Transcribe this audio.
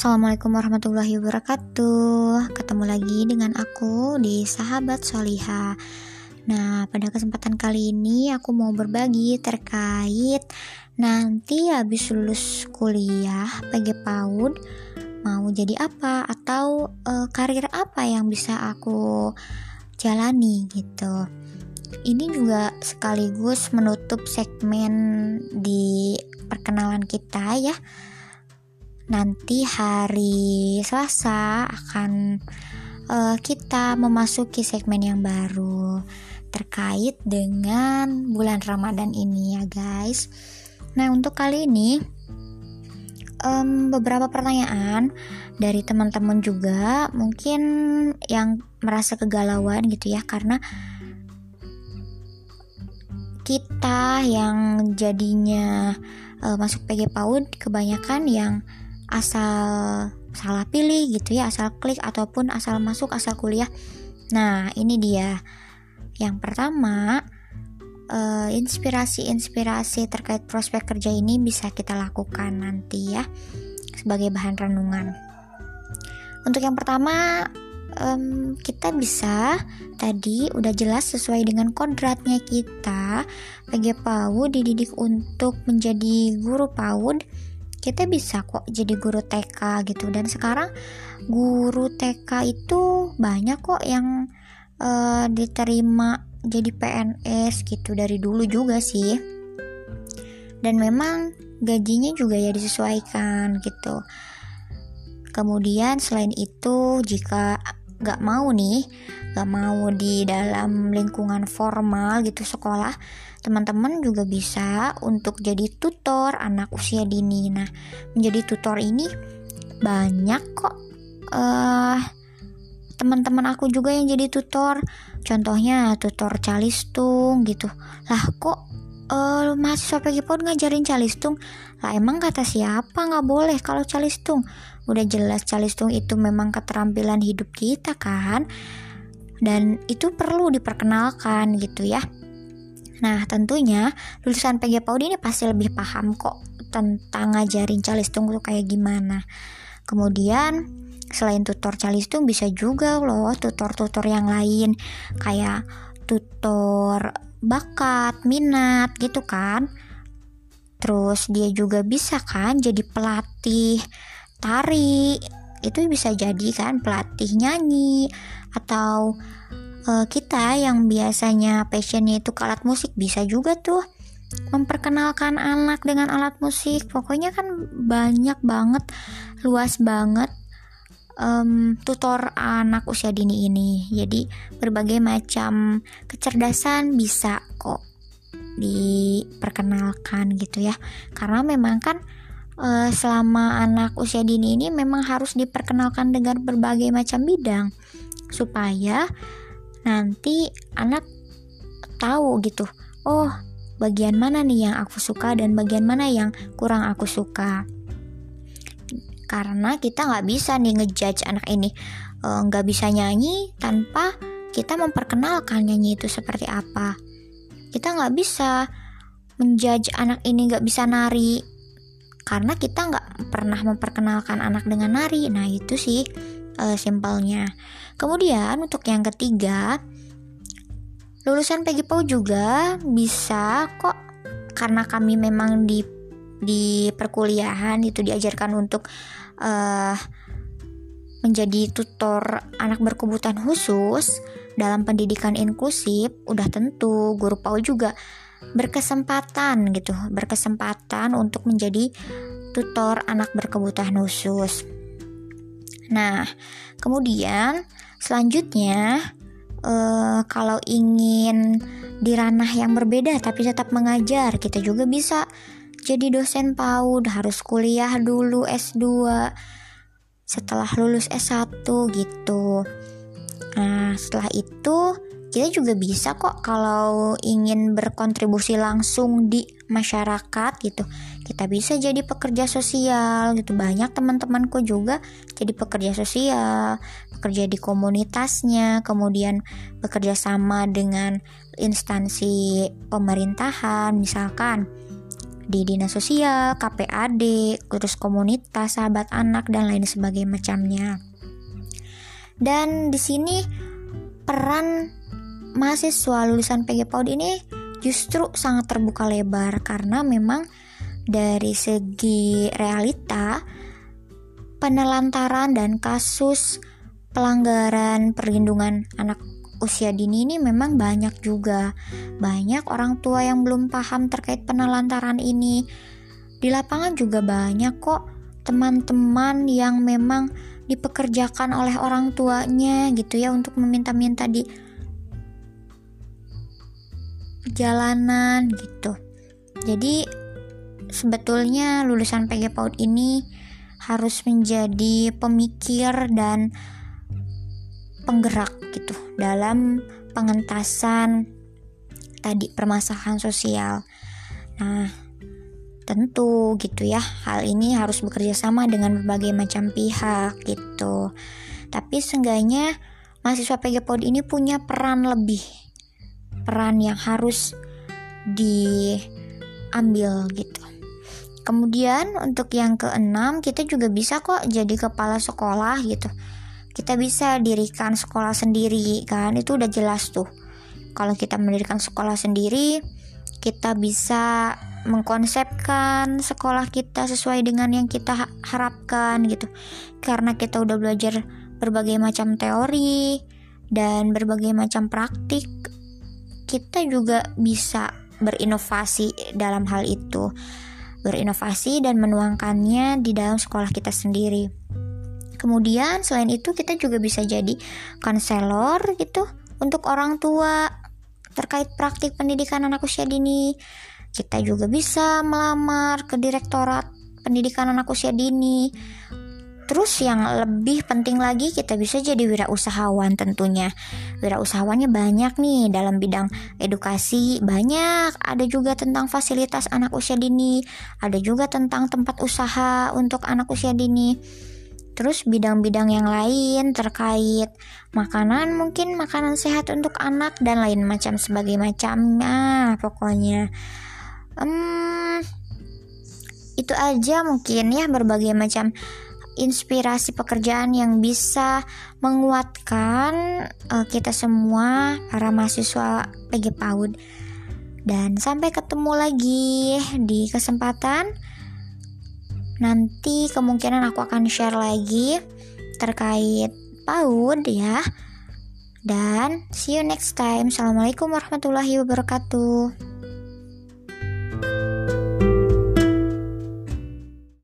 Assalamualaikum warahmatullahi wabarakatuh. Ketemu lagi dengan aku di Sahabat Soliha Nah pada kesempatan kali ini aku mau berbagi terkait Nanti habis lulus kuliah PG PAUD Mau jadi apa atau uh, karir apa yang bisa aku jalani gitu. Ini juga sekaligus menutup segmen di perkenalan kita ya nanti hari Selasa akan uh, kita memasuki segmen yang baru terkait dengan bulan Ramadan ini ya guys. Nah untuk kali ini um, beberapa pertanyaan dari teman-teman juga mungkin yang merasa kegalauan gitu ya karena kita yang jadinya uh, masuk PG PAUD kebanyakan yang asal salah pilih gitu ya asal klik ataupun asal masuk asal kuliah. Nah ini dia. Yang pertama eh, inspirasi-inspirasi terkait prospek kerja ini bisa kita lakukan nanti ya sebagai bahan renungan. Untuk yang pertama um, kita bisa tadi udah jelas sesuai dengan kodratnya kita PG PAUD dididik untuk menjadi guru PAUD kita bisa kok jadi guru TK gitu. Dan sekarang guru TK itu banyak kok yang uh, diterima jadi PNS gitu dari dulu juga sih. Dan memang gajinya juga ya disesuaikan gitu. Kemudian selain itu jika gak mau nih gak mau di dalam lingkungan formal gitu sekolah teman-teman juga bisa untuk jadi tutor anak usia dini. Nah, menjadi tutor ini banyak kok uh, teman-teman aku juga yang jadi tutor. Contohnya tutor calistung gitu. Lah kok uh, mahasiswa PG POD ngajarin calistung? Lah emang kata siapa nggak boleh kalau calistung? Udah jelas calistung itu memang keterampilan hidup kita kan? Dan itu perlu diperkenalkan gitu ya. Nah, tentunya lulusan PG PAUD ini pasti lebih paham kok tentang ngajarin calistung itu kayak gimana. Kemudian, selain tutor calistung bisa juga loh tutor-tutor yang lain kayak tutor bakat, minat gitu kan. Terus dia juga bisa kan jadi pelatih tari. Itu bisa jadi kan pelatih nyanyi atau uh, kita yang biasanya passionnya itu ke alat musik bisa juga tuh memperkenalkan anak dengan alat musik pokoknya kan banyak banget luas banget um, tutor anak usia dini ini. Jadi berbagai macam kecerdasan bisa kok diperkenalkan gitu ya. Karena memang kan uh, selama anak usia dini ini memang harus diperkenalkan dengan berbagai macam bidang. Supaya nanti anak tahu gitu oh bagian mana nih yang aku suka dan bagian mana yang kurang aku suka karena kita nggak bisa nih ngejudge anak ini. Eh, nggak e, bisa nyanyi tanpa kita memperkenalkan nyanyi itu seperti apa. Kita nggak bisa menjudge anak ini nggak bisa nari. Karena kita nggak pernah memperkenalkan anak dengan nari. Nah itu sih uh, simpelnya. Kemudian untuk yang ketiga, lulusan PGPO juga bisa kok. Karena kami memang di di perkuliahan itu diajarkan untuk uh, menjadi tutor anak berkebutuhan khusus dalam pendidikan inklusif udah tentu guru PAU juga berkesempatan gitu berkesempatan untuk menjadi tutor anak berkebutuhan khusus. Nah, kemudian selanjutnya uh, kalau ingin di ranah yang berbeda tapi tetap mengajar, kita juga bisa jadi dosen PAUD, harus kuliah dulu S2 setelah lulus S1 gitu. Nah, setelah itu kita juga bisa kok kalau ingin berkontribusi langsung di masyarakat gitu. Kita bisa jadi pekerja sosial gitu. Banyak teman-temanku juga jadi pekerja sosial bekerja di komunitasnya kemudian bekerja sama dengan instansi pemerintahan misalkan di dinas sosial, KPAD, terus komunitas, sahabat anak dan lain sebagainya macamnya. Dan di sini peran mahasiswa lulusan PG PAUD ini justru sangat terbuka lebar karena memang dari segi realita penelantaran dan kasus pelanggaran perlindungan anak usia dini ini memang banyak juga. Banyak orang tua yang belum paham terkait penelantaran ini. Di lapangan juga banyak kok teman-teman yang memang dipekerjakan oleh orang tuanya gitu ya untuk meminta-minta di jalanan gitu. Jadi sebetulnya lulusan PG PAUD ini harus menjadi pemikir dan penggerak gitu dalam pengentasan tadi permasalahan sosial. Nah, tentu gitu ya, hal ini harus bekerja sama dengan berbagai macam pihak gitu. Tapi seenggaknya mahasiswa PG PAUD ini punya peran lebih. Peran yang harus diambil gitu. Kemudian untuk yang keenam kita juga bisa kok jadi kepala sekolah gitu. Kita bisa dirikan sekolah sendiri kan itu udah jelas tuh. Kalau kita mendirikan sekolah sendiri, kita bisa mengkonsepkan sekolah kita sesuai dengan yang kita harapkan gitu. Karena kita udah belajar berbagai macam teori dan berbagai macam praktik, kita juga bisa berinovasi dalam hal itu berinovasi dan menuangkannya di dalam sekolah kita sendiri. Kemudian selain itu kita juga bisa jadi konselor gitu untuk orang tua terkait praktik pendidikan anak usia dini. Kita juga bisa melamar ke Direktorat Pendidikan Anak Usia Dini Terus yang lebih penting lagi kita bisa jadi wirausahawan tentunya. Wirausahawannya banyak nih dalam bidang edukasi banyak, ada juga tentang fasilitas anak usia dini, ada juga tentang tempat usaha untuk anak usia dini. Terus bidang-bidang yang lain terkait makanan mungkin makanan sehat untuk anak dan lain macam sebagai macamnya pokoknya. Hmm, itu aja mungkin ya berbagai macam inspirasi pekerjaan yang bisa menguatkan uh, kita semua para mahasiswa PG PAUD. Dan sampai ketemu lagi di kesempatan nanti kemungkinan aku akan share lagi terkait PAUD ya. Dan see you next time. Assalamualaikum warahmatullahi wabarakatuh.